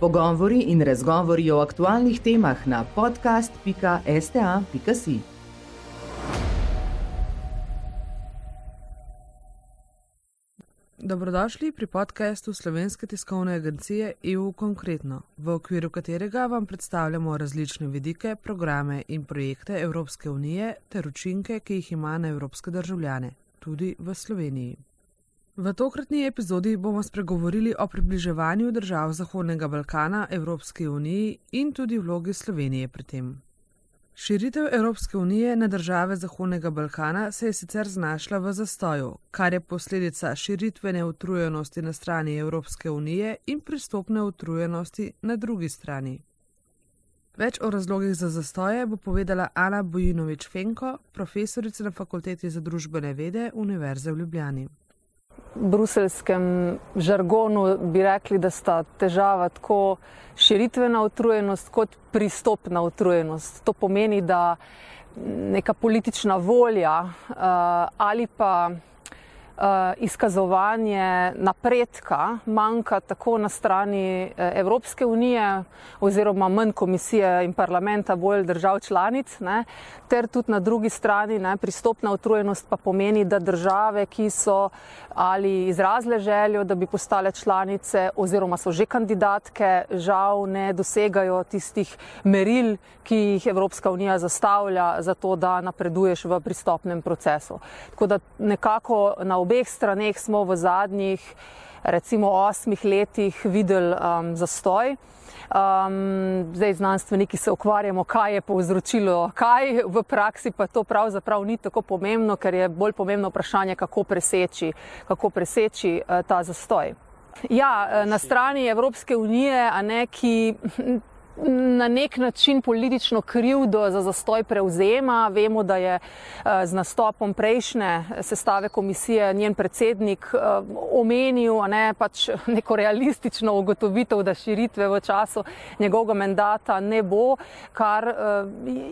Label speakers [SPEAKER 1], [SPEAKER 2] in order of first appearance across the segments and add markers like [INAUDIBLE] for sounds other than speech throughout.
[SPEAKER 1] Pogovori in razgovori o aktualnih temah na podcast.sta.si.
[SPEAKER 2] Dobrodošli pri podkastu Slovenske tiskovne agencije EU Konkretno, v okviru katerega vam predstavljamo različne vidike, programe in projekte Evropske unije ter učinke, ki jih ima na evropske državljane, tudi v Sloveniji. V tokratni epizodi bomo spregovorili o približevanju držav Zahodnega Balkana Evropski uniji in tudi vlogi Slovenije pri tem. Širitev Evropske unije na države Zahodnega Balkana se je sicer znašla v zastoju, kar je posledica širitvene utrujenosti na strani Evropske unije in pristopne utrujenosti na drugi strani. Več o razlogih za zastoje bo povedala Ana Bojinovič-Fenko, profesorica na Fakulteti za družbene vede Univerze v Ljubljani
[SPEAKER 3] bruselskem žargonu bi rekli, da sta težava tako širitvena utrujenost kot pristopna utrujenost. To pomeni, da neka politična volja uh, ali pa Eh, izkazovanje napredka manjka tako na strani eh, Evropske unije oziroma manj komisije in parlamenta, bolj držav članic, ne, ter tudi na drugi strani ne, pristopna utrujenost pa pomeni, da države, ki so ali izrazile željo, da bi postale članice oziroma so že kandidatke, žal ne dosegajo tistih meril, ki jih Evropska unija zastavlja za to, da napreduješ v pristopnem procesu. Tako da nekako na obeh straneh smo v zadnjih, recimo, osmih letih videli um, zastoj. Um, zdaj, znanstveniki se ukvarjamo, kaj je povzročilo, kaj v praksi pa to pravzaprav ni tako pomembno, ker je bolj pomembno vprašanje, kako preseči, kako preseči uh, ta zastoj. Ja, uh, na strani Evropske unije, a ne ki na nek način politično krivdo za zastoj prevzema. Vemo, da je eh, z nastopom prejšnje sestave komisije njen predsednik eh, omenil ne, pač neko realistično ugotovitev, da širitve v času njegovega mandata ne bo, kar eh,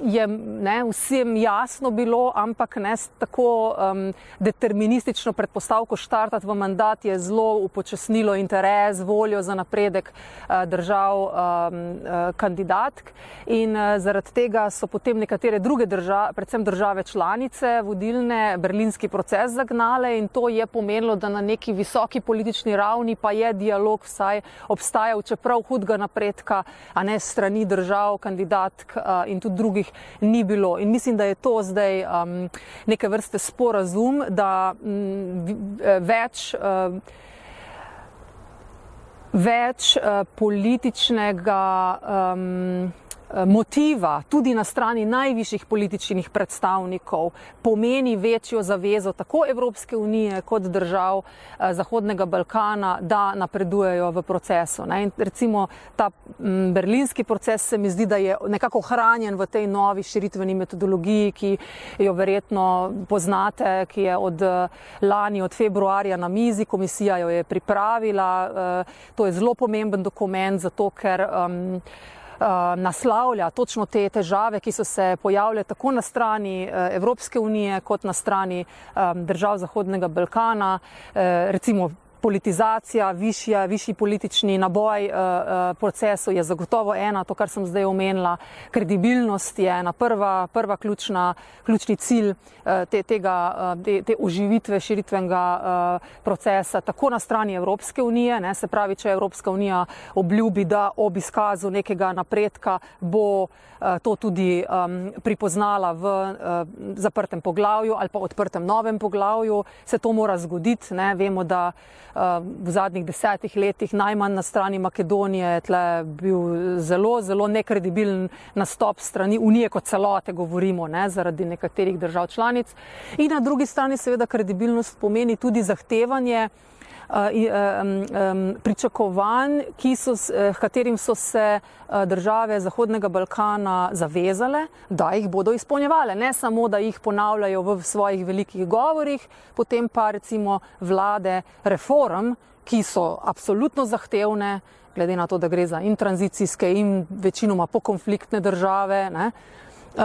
[SPEAKER 3] je ne, vsem jasno bilo, ampak ne tako um, deterministično predpostavko štartati v mandat je zelo upočasnilo interes, voljo za napredek držav um, kandidatk in uh, zaradi tega so potem nekatere druge države, predvsem države članice, vodilne berlinski proces zagnale in to je pomenilo, da na neki visoki politični ravni pa je dialog vsaj obstajal, čeprav hudega napredka, a ne strani držav, kandidatk uh, in tudi drugih ni bilo. In mislim, da je to zdaj um, neke vrste sporazum, da um, več uh, več uh, političnega um, motiva tudi na strani najvišjih političnih predstavnikov pomeni večjo zavezo tako Evropske unije kot držav eh, Zahodnega Balkana, da napredujejo v procesu. Ne. In recimo ta berlinski proces se mi zdi, da je nekako hranjen v tej novi širitveni metodologiji, ki jo verjetno poznate, ki je od eh, lani, od februarja na mizi, komisija jo je pripravila. Eh, to je zelo pomemben dokument, zato ker um, naslavlja točno te težave, ki so se pojavljale tako na strani eh, Evropske unije kot na strani držav Zahodnega Balkana, eh, recimo politizacija, višja, višji politični naboj uh, uh, procesov je zagotovo ena, to, kar sem zdaj omenila. Kredibilnost je ena prva, prva ključna, ključni cilj uh, te, tega, uh, te, te oživitve širitvenega uh, procesa, tako na strani Evropske unije, ne, se pravi, če Evropska unija obljubi, da ob izkazu nekega napredka bo uh, to tudi um, pripoznala v uh, zaprtem poglavju ali pa odprtem novem poglavju, se to mora zgoditi. Ne. Vemo, da v zadnjih desetih letih najmanj na strani Makedonije je tle bil zelo, zelo nekredibilen nastop strani Unije kot celote, govorimo, ne, zaradi nekaterih držav članic. In na drugi strani seveda kredibilnost pomeni tudi zahtevanje pričakovanj, so, katerim so se države Zahodnega Balkana zavezale, da jih bodo izpolnjevale. Ne samo, da jih ponavljajo v svojih velikih govorih, potem pa recimo vlade reform, ki so absolutno zahtevne, glede na to, da gre za in tranzicijske in večinoma pokonfliktne države. Ne,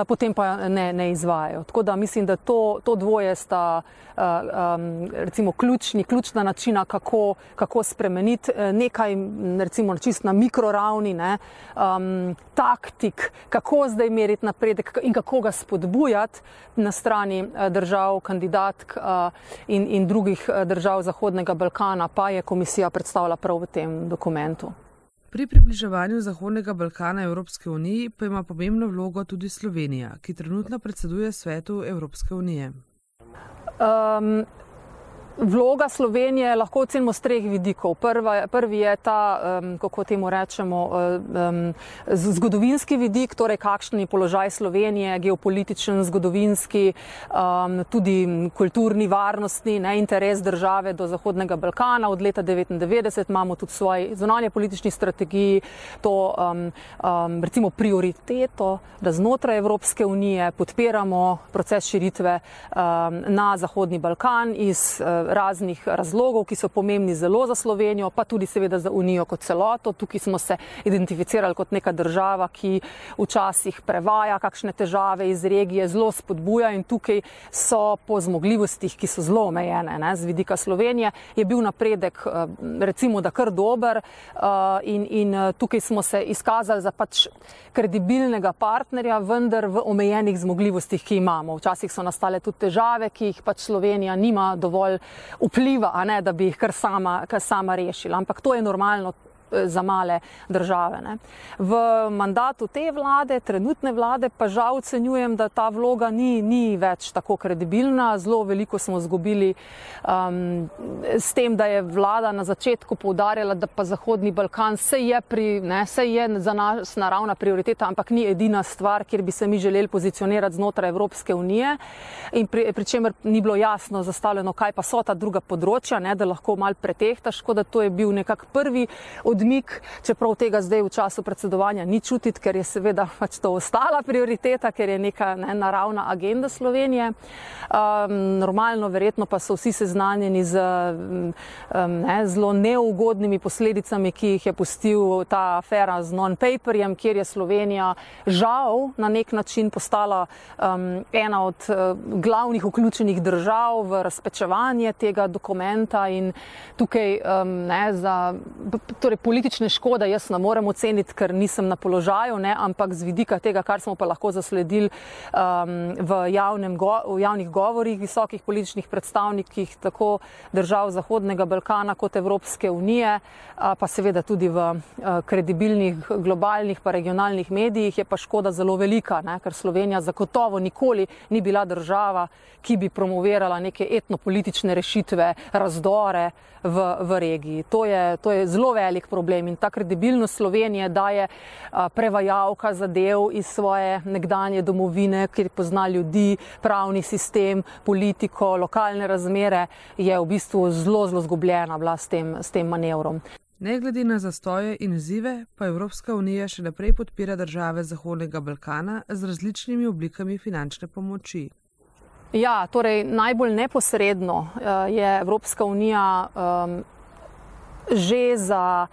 [SPEAKER 3] potem pa ne, ne izvajajo. Tako da mislim, da to, to dvoje sta um, recimo ključni, ključna načina, kako, kako spremeniti nekaj, recimo čist na mikroravni, ne, um, taktik, kako zdaj meriti napredek in kako ga spodbujati na strani držav, kandidatk in, in drugih držav Zahodnega Balkana, pa je komisija predstavila prav v tem dokumentu.
[SPEAKER 2] Pri približevanju Zahodnega Balkana Evropske unije pa ima pomembno vlogo tudi Slovenija, ki trenutno predseduje svetu Evropske unije. Um,
[SPEAKER 3] Vloga Slovenije lahko ocenimo z treh vidikov. Prva, prvi je ta, um, kako temu rečemo, um, zgodovinski vidik, torej kakšen je položaj Slovenije, geopolitičen, zgodovinski, um, tudi kulturni, varnostni, ne, interes države do Zahodnega Balkana. Od leta 1999 imamo tudi svoj zunanje politični strategiji, to um, um, recimo prioriteto, da znotraj Evropske unije podpiramo proces širitve um, na Zahodni Balkan iz uh, raznih razlogov, ki so pomembni zelo za Slovenijo, pa tudi seveda za Unijo kot celoto. Tukaj smo se identificirali kot neka država, ki včasih prevaja kakšne težave iz regije, zelo spodbuja in tukaj so po zmogljivostih, ki so zelo omejene ne, z vidika Slovenije, je bil napredek eh, recimo da kar dober eh, in, in eh, tukaj smo se izkazali za pač kredibilnega partnerja, vendar v omejenih zmogljivostih, ki imamo. Včasih so nastale tudi težave, ki jih pač Slovenija nima dovolj vpliva, ne, da bi jih kar sama, kar sama rešila. Ampak to je normalno, za male države. Ne. V mandatu te vlade, trenutne vlade, pa žal ocenjujem, da ta vloga ni, ni več tako kredibilna. Zelo veliko smo zgubili um, s tem, da je vlada na začetku poudarjala, da pa Zahodni Balkan se je, pri, ne, se je za nas naravna prioriteta, ampak ni edina stvar, kjer bi se mi želeli pozicionirati znotraj Evropske unije. In pri, pri čemer ni bilo jasno zastavljeno, kaj pa so ta druga področja, ne, da lahko mal pretehtaš, škoda, to je bil nekak prvi od odmik, čeprav tega zdaj v času predsedovanja ni čutiti, ker je seveda pač to ostala prioriteta, ker je neka ne, naravna agenda Slovenije. Um, normalno, verjetno pa so vsi seznanjeni z um, ne, zelo neugodnimi posledicami, ki jih je pustil ta afera z non-paperjem, kjer je Slovenija žal na nek način postala um, ena od uh, glavnih vključenih držav v razpečevanje tega dokumenta in tukaj um, ne, za, torej, politične škode jaz ne morem oceniti, ker nisem na položaju, ne, ampak z vidika tega, kar smo pa lahko zasledili um, v, go, v javnih govorih visokih političnih predstavnikih tako držav Zahodnega Balkana kot Evropske unije, pa seveda tudi v uh, kredibilnih globalnih pa regionalnih medijih, je pa škoda zelo velika, ne, ker Slovenija zagotovo nikoli ni bila država, ki bi promovirala neke etnopolitične rešitve, razdore v, v regiji. To je, to je zelo velik problem problem in ta kredibilnost Slovenije daje prevajalka zadev iz svoje nekdanje domovine, kjer pozna ljudi, pravni sistem, politiko, lokalne razmere, je v bistvu zelo, zelo zgubljena bila s tem, s tem manevrom.
[SPEAKER 2] Ne glede na zastoje in izzive, pa Evropska unija še naprej podpira države Zahodnega Balkana z različnimi oblikami finančne pomoči.
[SPEAKER 3] Ja, torej najbolj neposredno je Evropska unija um, že za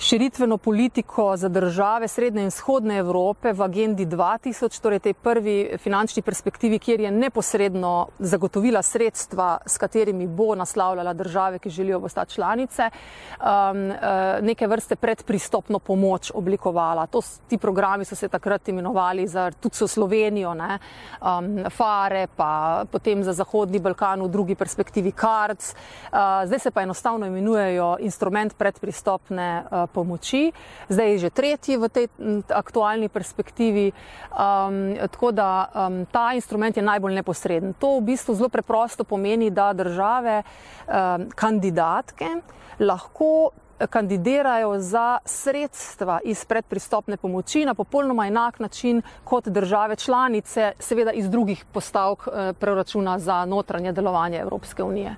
[SPEAKER 3] širitveno politiko za države Srednje in Vzhodne Evrope v agendi 2000, torej tej prvi finančni perspektivi, kjer je neposredno zagotovila sredstva, s katerimi bo naslavljala države, ki želijo postati članice, um, uh, neke vrste predpristopno pomoč oblikovala. To, ti programi so se takrat imenovali za tudi so Slovenijo, ne, um, FARE, pa potem za Zahodni Balkan v drugi perspektivi CARDS. Uh, zdaj se pa enostavno imenujejo instrument predpristopne uh, pomoči, zdaj je že tretji v tej aktualni perspektivi. Um, tako da um, ta instrument je najbolj neposreden. To v bistvu zelo preprosto pomeni, da države um, kandidatke lahko kandidirajo za sredstva iz predpristopne pomoči na popolnoma enak način kot države članice, seveda iz drugih postavk eh, proračuna za notranje delovanje Evropske unije.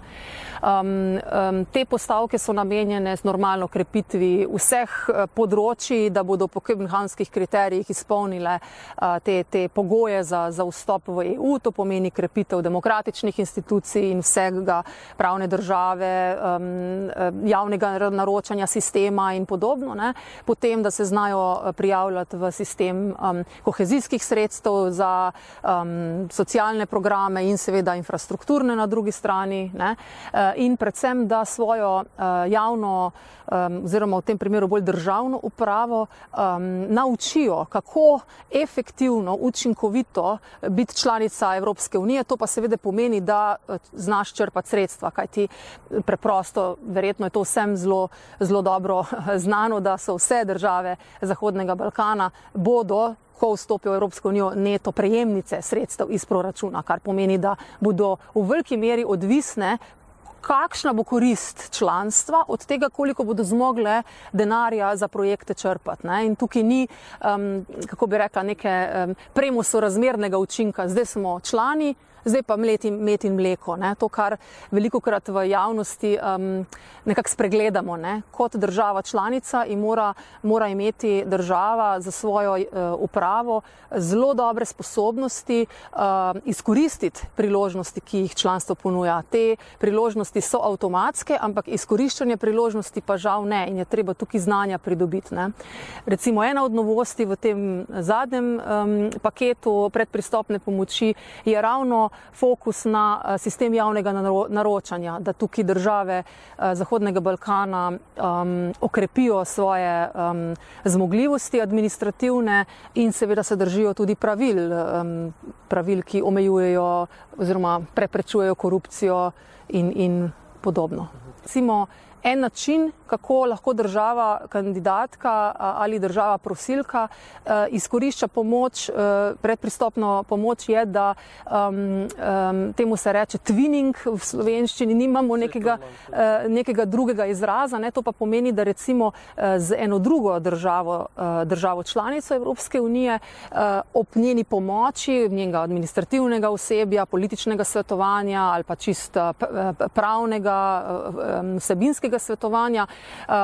[SPEAKER 3] Um, um, te postavke so namenjene z normalno krepitvi vseh eh, področji, da bodo po kebnhanskih kriterijih izpolnile uh, te, te pogoje za, za vstop v EU. To pomeni krepitev demokratičnih institucij in vsega pravne države, um, javnega naročanja določanja sistema in podobno, ne? potem, da se znajo prijavljati v sistem um, kohezijskih sredstev za um, socialne programe in seveda infrastrukturne na drugi strani ne? in predvsem, da svojo uh, javno um, oziroma v tem primeru bolj državno upravo, um, naučijo, kako efektivno, učinkovito biti članica Evropske unije. To pa seveda pomeni, da znaš črpati sredstva, kajti preprosto, verjetno je to vsem zelo, zelo dobro [LAUGHS] znano, da so vse države Zahodnega Balkana bodo ko vstopijo v Evropsko unijo, neto prejemnice sredstev iz proračuna, kar pomeni, da bodo v veliki meri odvisne kakšna bo korist članstva od tega, koliko bodo zmogle denarja za projekte črpati. Ne? In tukaj ni, um, kako bi rekla, neke um, premosorazmernega učinka. Zdaj smo člani, zdaj pa mlet in, met in mleko. Ne? To, kar veliko krat v javnosti um, nekako spregledamo. Ne? Kot država članica in mora, mora imeti država za svojo uh, upravo zelo dobre sposobnosti uh, izkoristiti priložnosti, ki jih članstvo ponuja. Te priložnosti so avtomatske, ampak izkoriščanje priložnosti pa žal ne in je treba tukaj znanja pridobiti. Ne? Recimo ena od novosti v tem zadnjem um, paketu predpristopne pomoči je ravno fokus na eh, sistem javnega naročanja, da tukaj države eh, Zahodnega Balkana um, okrepijo svoje um, zmogljivosti administrativne in seveda se držijo tudi pravil, um, pravil ki omejujejo oziroma preprečujejo korupcijo in, in podobno. Recimo, en način, kako lahko država kandidatka ali država prosilka izkorišča pomoč, predpristopno pomoč je, da um, um, temu se reče twinning v slovenščini, nimamo nekega, nekega drugega izraza, ne? to pa pomeni, da recimo z eno drugo državo, državo članico Evropske unije ob njeni pomoči, njenega administrativnega osebja, političnega svetovanja ali pa čist pravnega, vsebinskega tega svetovanja uh,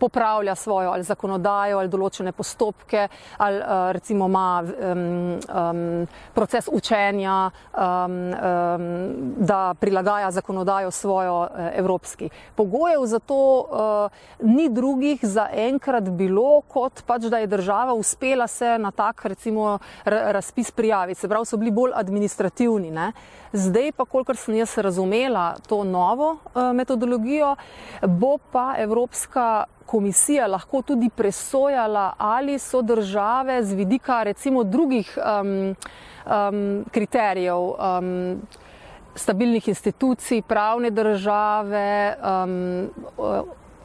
[SPEAKER 3] popravlja svojo ali zakonodajo ali določene postopke ali uh, recimo ima um, um, proces učenja, um, um, da prilagaja zakonodajo svojo uh, evropski. Pogojev za to uh, ni drugih za enkrat bilo, kot pač da je država uspela se na tak recimo razpis prijaviti. Se pravi, so bili bolj administrativni. Ne? Zdaj pa, kolikor sem jaz razumela to novo uh, metodologijo, bo pa Evropska komisija lahko tudi presojala, ali so države z vidika recimo drugih um, um, kriterijev. Um, stabilnih institucij, pravne države, um,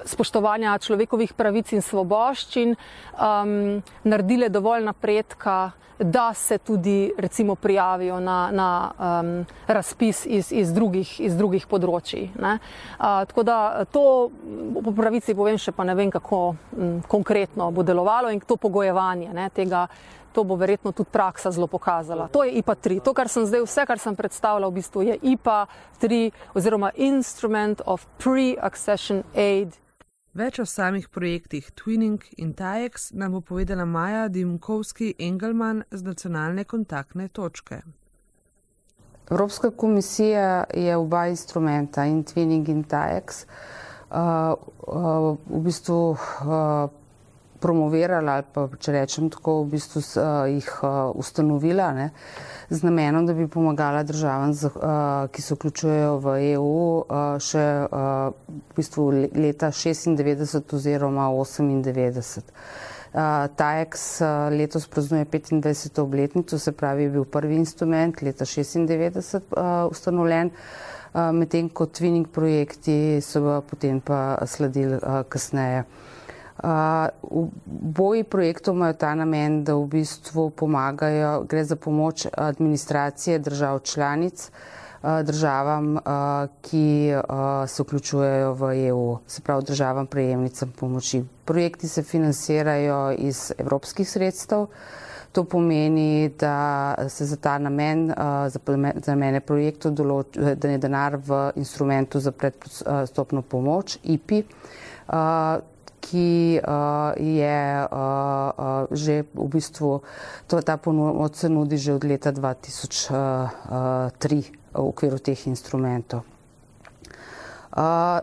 [SPEAKER 3] spoštovanja človekovih pravic in svoboščin, um, naredile dovolj napredka, da se tudi recimo prijavijo na, na um, razpis iz, iz, drugih, iz drugih področji. Uh, tako da to po pravici povem še pa ne vem, kako um, konkretno bo delovalo in to pogojevanje ne, tega. To bo verjetno tudi praksa zelo pokazala. To je IPA 3. To, kar sem zdaj, vse, kar sem predstavljal, v bistvu je IPA 3 oziroma Instrument of Pre-Accession Aid
[SPEAKER 2] Več o samih projektih Twinning in TAEX nam bo povedala Maja Dimkovski-Engelman z nacionalne kontaktne točke.
[SPEAKER 4] Evropska komisija je oba instrumenta, in Twinning in TAEX, uh, uh, v bistvu uh, promovirala ali pa, če rečem tako, v bistvu uh, jih uh, ustanovila ne, z namenom, da bi pomagala državam, uh, ki se vključujejo v EU uh, še uh, v bistvu leta 96 oziroma 98. Uh, TAEX uh, letos praznuje 25. obletnico, se pravi, je bil prvi instrument leta 96 uh, ustanovljen, uh, medtem ko twinning projekti so potem pa sledili uh, kasneje. Uh, boji projektov imajo ta namen, da v bistvu pomagajo, gre za pomoč administracije držav članic uh, državam, uh, ki se vključujejo v EU, se pravi državam prejemnicam pomoči. Projekti se financirajo iz evropskih sredstev. To pomeni, da se za ta namen, za namene projektov, določ, da je denar v instrumentu za predstopno pomoč, IPI, ki uh, je uh, uh, že v bistvu, to, ta pomoč se nudi že od leta 2003 v okviru teh instrumentov. Uh,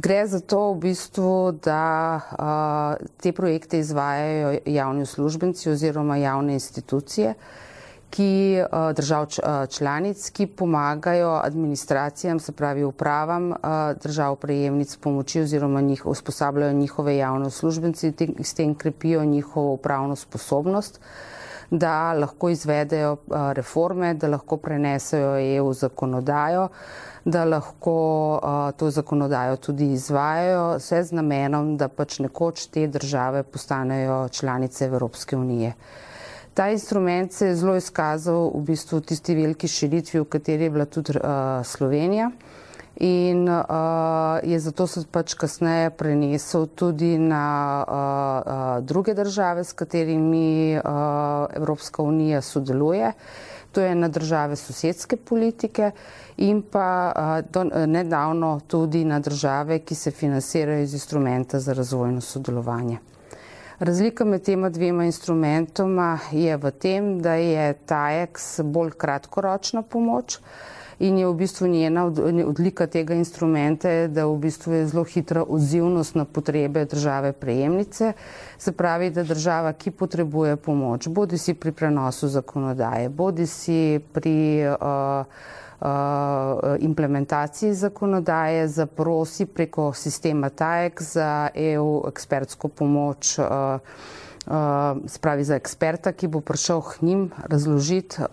[SPEAKER 4] Gre za to, v bistvu, da uh, te projekte izvajajo javni uslužbenci oziroma javne institucije, ki, uh, držav članic, ki pomagajo administracijam, se pravi upravam uh, držav prejemnic pomoči oziroma njih usposabljajo njihove javne uslužbenci in s tem krepijo njihovo upravno sposobnost, da lahko izvedejo reforme, da lahko prenesejo EU zakonodajo. Da lahko to zakonodajo tudi izvajajo, vse z namenom, da pač nekoč te države postanejo članice Evropske unije. Ta instrument se je zelo izkazal v bistvu tisti veliki širitvi, v kateri je bila tudi uh, Slovenija. In uh, je zato se pač kasneje prenesel tudi na uh, uh, druge države, s katerimi uh, Evropska unija sodeluje. To je na države sosedske politike in pa do, nedavno tudi na države, ki se financirajo iz instrumenta za razvojno sodelovanje. Razlika med tema dvema instrumentoma je v tem, da je TAEX bolj kratkoročna pomoč in je v bistvu njena odlika tega instrumenta, da v bistvu je zelo hitra odzivnost na potrebe države prejemnice. Se pravi, da država, ki potrebuje pomoč, bodi si pri prenosu zakonodaje, bodi si pri uh, uh, implementaciji zakonodaje, zaprosi preko sistema TAEK za EU ekspertsko pomoč, uh, spravi za eksperta, ki bo prišel k njim razložiti uh,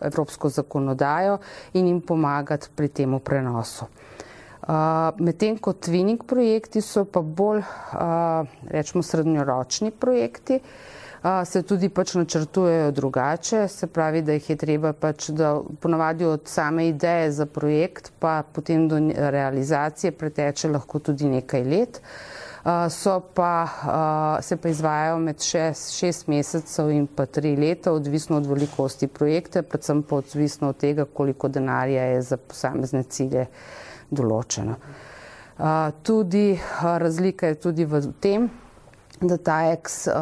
[SPEAKER 4] evropsko zakonodajo in jim pomagati pri temu prenosu. Uh, Medtem ko twinning projekti so pa bolj, uh, rečemo, srednjeročni projekti, uh, se tudi pač načrtujejo drugače, se pravi, da jih je treba pač, da ponavadi od same ideje za projekt pa potem do realizacije preteče lahko tudi nekaj let. So pa, se pa izvajajo med šest, šest mesecev in pa tri leta, odvisno od velikosti projekta, predvsem pa odvisno od tega, koliko denarja je za posamezne cilje določeno. Tudi razlika je tudi v tem, da TAEX uh,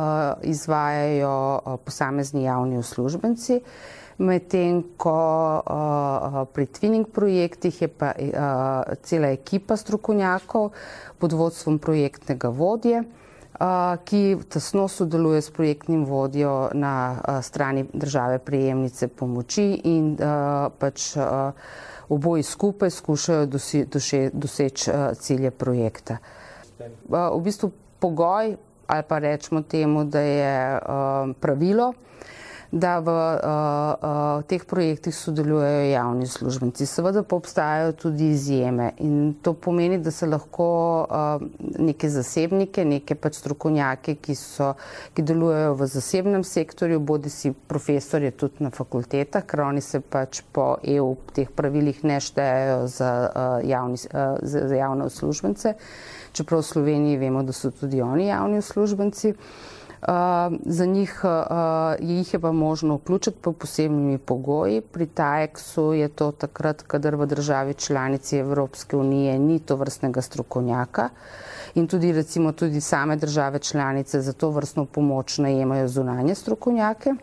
[SPEAKER 4] izvajajo posamezni javni uslužbenci, medtem ko uh, pri twinning projektih je pa uh, cela ekipa strokovnjakov pod vodstvom projektnega vodje, uh, ki tesno sodeluje s projektnim vodjo na uh, strani države prejemnice pomoči in uh, pač uh, oboji skupaj skušajo doseči uh, cilje projekta. Uh, v bistvu pogoj ali pa rečemo temu, da je uh, pravilo, da v uh, uh, teh projektih sodelujejo javni službenci. Seveda pa obstajajo tudi izjeme in to pomeni, da se lahko uh, neke zasebnike, neke pač strokovnjake, ki, so, ki delujejo v zasebnem sektorju, bodi si profesorje tudi na fakultetah, ker oni se pač po EU teh pravilih ne štejejo za, uh, javni, uh, za, za javne uslužbence. Čeprav v Sloveniji vemo, da so tudi oni javni uslužbenci. Za njih jih je pa možno vključiti po posebnimi pogoji. Pri TAEX-u je to takrat, kadar v državi članici Evropske unije ni to vrstnega strokovnjaka in tudi recimo tudi same države članice za to vrstno pomoč najemajo zunanje strokovnjake.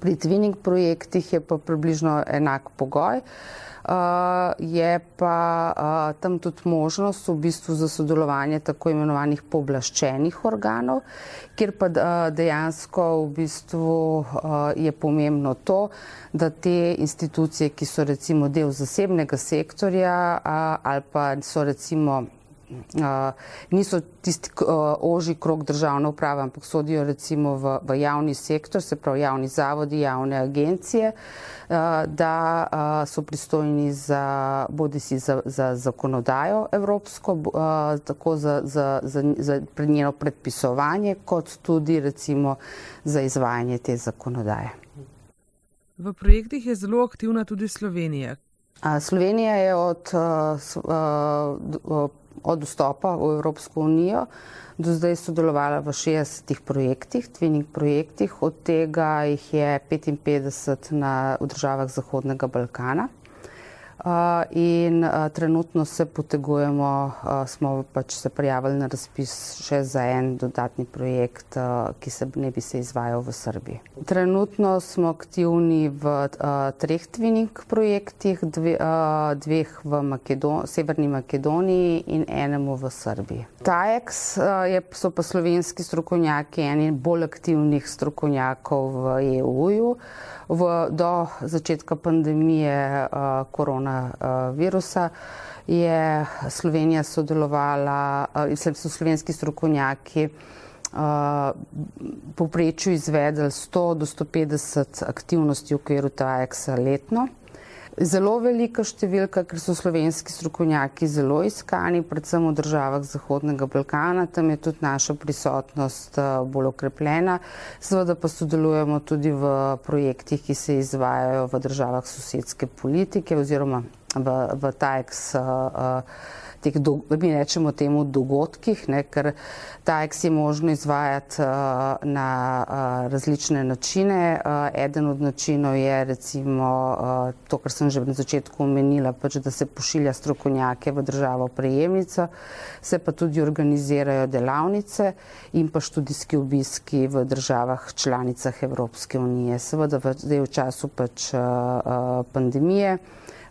[SPEAKER 4] Pri twinning projektih je pa približno enak pogoj. Uh, je pa uh, tam tudi možnost v bistvu za sodelovanje tako imenovanih povlaščenih organov, kjer pa uh, dejansko v bistvu je pomembno to, da te institucije, ki so recimo del zasebnega sektorja ali pa so recimo niso tisti oži krok državne uprave, ampak sodijo recimo v, v javni sektor, se pravi javni zavodi, javne agencije, da so pristojni za bodi si za, za zakonodajo evropsko, tako za, za, za, za njeno predpisovanje, kot tudi recimo za izvajanje te zakonodaje.
[SPEAKER 2] V projektih je zelo aktivna tudi Slovenija.
[SPEAKER 4] Slovenija je od uh, uh, od vstopa v Evropsko unijo do zdaj sodelovala v 60 projektih, twinning projektih, od tega jih je 55 na, v državah Zahodnega Balkana. In trenutno se potegujemo, smo pač se prijavili na razpis še za en dodatni projekt, ki se ne bi se izvajal v Srbiji. Trenutno smo aktivni v treh twinning projektih, dve, dveh v Makedon Severni Makedoniji in enemu v Srbiji. TAEX je, so pa slovenski strokovnjaki eni bolj aktivnih strokovnjakov v EU-ju do začetka pandemije uh, koronavirusa je Slovenija sodelovala, uh, so slovenski strokovnjaki uh, poprečju izvedli 100 do 150 aktivnosti v okviru TAEX-a letno. Zelo velika številka, ker so slovenski strokovnjaki zelo iskani, predvsem v državah Zahodnega Balkana, tam je tudi naša prisotnost eh, bolj okrepljena. Seveda pa sodelujemo tudi v projektih, ki se izvajajo v državah sosedske politike oziroma v, v TAEX. Uh, teh, mi rečemo temu, dogodkih, ne, ker TAEX je možno izvajati uh, na uh, različne načine. Uh, eden od načinov je recimo uh, to, kar sem že na začetku omenila, pač, da se pošilja strokovnjake v državo prejemnico, se pa tudi organizirajo delavnice in pa študijski obiski v državah članicah Evropske unije. Seveda v, v času pač, uh, pandemije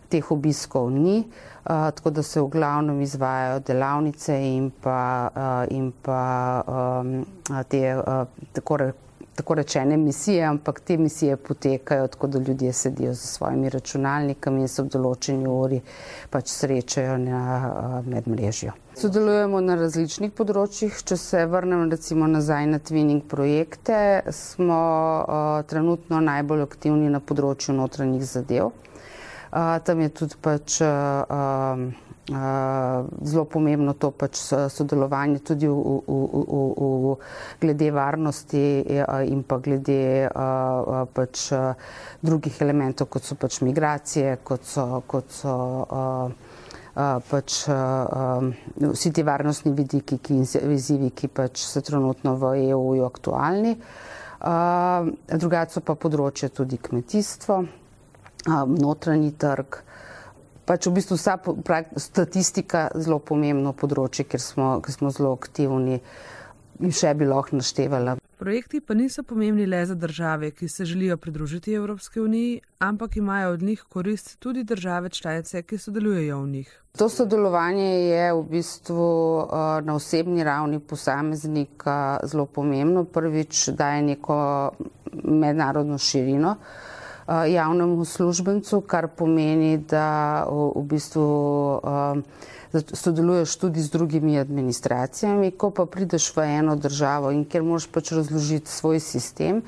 [SPEAKER 4] teh obiskov ni. Uh, tako da se v glavnem izvajajo delavnice in pa, uh, in pa um, te uh, tako, re, tako rečene misije, ampak te misije potekajo tako, da ljudje sedijo za svojimi računalnikami in se v določeni uri pač srečajo na medmrežju. Sodelujemo na različnih področjih. Če se vrnem recimo nazaj na twinning projekte, smo uh, trenutno najbolj aktivni na področju notranjih zadev tam je tudi pač, zelo pomembno to pač sodelovanje tudi v, v, v, v, glede varnosti in pa glede pač drugih elementov, kot so pač migracije, kot so, kot so pač vsi ti varnostni vidiki ki, in izzivi, ki pač so trenutno v EU-ju aktualni. Drugače pa področje tudi kmetijstvo notranji trg. Pač v bistvu vsa statistika je zelo pomembno področje, ker smo, ker smo zelo aktivni in še bi lahko naštevala.
[SPEAKER 2] Projekti pa niso pomembni le za države, ki se želijo pridružiti Evropske uniji, ampak imajo od njih korist tudi države članice, ki sodelujejo v njih.
[SPEAKER 4] To sodelovanje je v bistvu na osebni ravni posameznika zelo pomembno. Prvič daje neko mednarodno širino. Eh, javnemu službencu, kar pomeni, da v, v bistvu uh, sodeluješ tudi z drugimi administracijami, ko pa prideš v eno državo in ker moraš pač razložiti svoj sistem,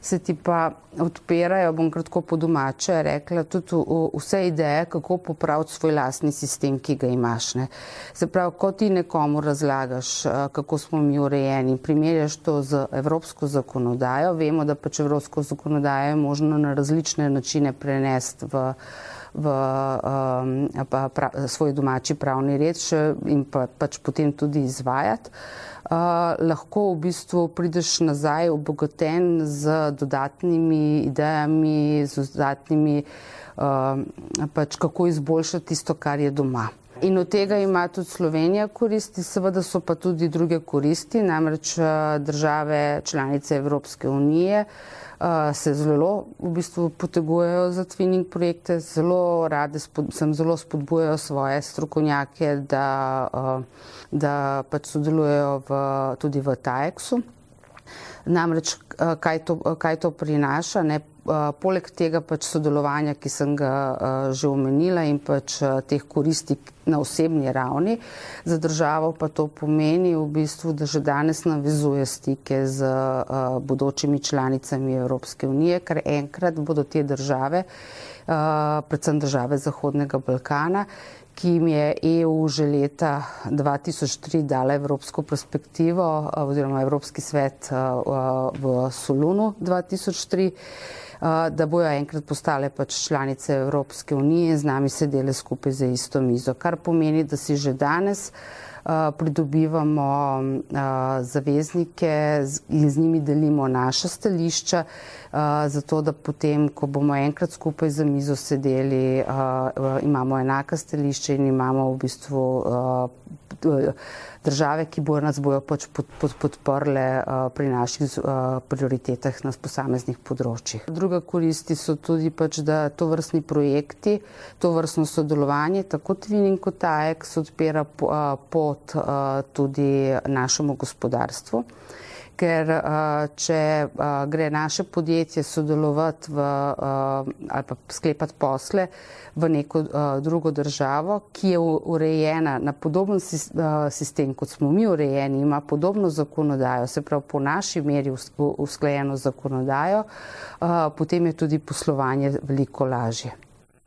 [SPEAKER 4] se ti pa odpirajo, bom kratko po domače rekla, tudi vse ideje, kako popraviti svoj lastni sistem, ki ga imaš. Ne. Se pravi, ko ti nekomu razlagaš, kako smo mi urejeni, primerjaš to z evropsko zakonodajo, vemo, da pač evropsko zakonodajo je možno na različne načine prenesti v v um, pa, pra, svoj domači pravni red in pa, pač potem tudi izvajati. Uh, lahko v bistvu prideš nazaj obogaten z dodatnimi idejami, z dodatnimi, uh, pač kako izboljšati tisto, kar je doma. In od tega ima tudi Slovenija koristi, seveda so pa tudi druge koristi, namreč uh, države članice Evropske unije uh, se zelo v bistvu potegujejo za twinning projekte, zelo rade sem zelo spodbujajo svoje strokovnjake, da, da pač sodelujejo v, tudi v TAEX-u. Namreč, kaj to, kaj to prinaša, ne, Eh, poleg tega pač sodelovanja, ki sem ga uh, že omenila in pač uh, teh koristi na osebni ravni, za državo pa to pomeni v bistvu, da že danes navezuje stike z bodočimi članicami Evropske unije, ker enkrat bodo te države, predvsem države Zahodnega Balkana, ki jim je EU že leta 2003 dala evropsko perspektivo oziroma Evropski svet v Solunu 2003 da bojo enkrat postale pač članice Evropske unije in z nami sedele skupaj za isto mizo. Kar pomeni, da si že danes pridobivamo zaveznike in z njimi delimo naša stališča, zato da potem, ko bomo enkrat skupaj za mizo sedeli, imamo enaka stališča in imamo v bistvu države, ki bojo nas bojo pač pod, pod, podprle uh, pri naših uh, prioritetah na posameznih področjih. Druga koristi so tudi pač, da to vrstni projekti, to vrstno sodelovanje, tako Twinning kot TAEX odpira uh, pot uh, tudi našemu gospodarstvu ker če gre naše podjetje sodelovati v, ali pa sklepati posle v neko drugo državo, ki je urejena na podoben sistem, kot smo mi urejeni, ima podobno zakonodajo, se pravi po naši meri usklajeno zakonodajo, potem je tudi poslovanje veliko lažje.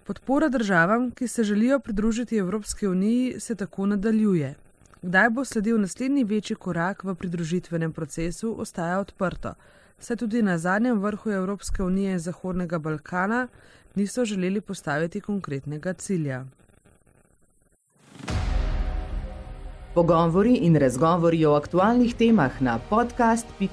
[SPEAKER 2] Podpora državam, ki se želijo pridružiti Evropski uniji, se tako nadaljuje. Kdaj bo sledil naslednji večji korak v pridružitvenem procesu, ostaja odprto. Saj tudi na zadnjem vrhu Evropske unije in Zahodnega Balkana niso želeli postaviti konkretnega cilja.
[SPEAKER 1] Pogovori in razgovori o aktualnih temah na podcast.sta.si.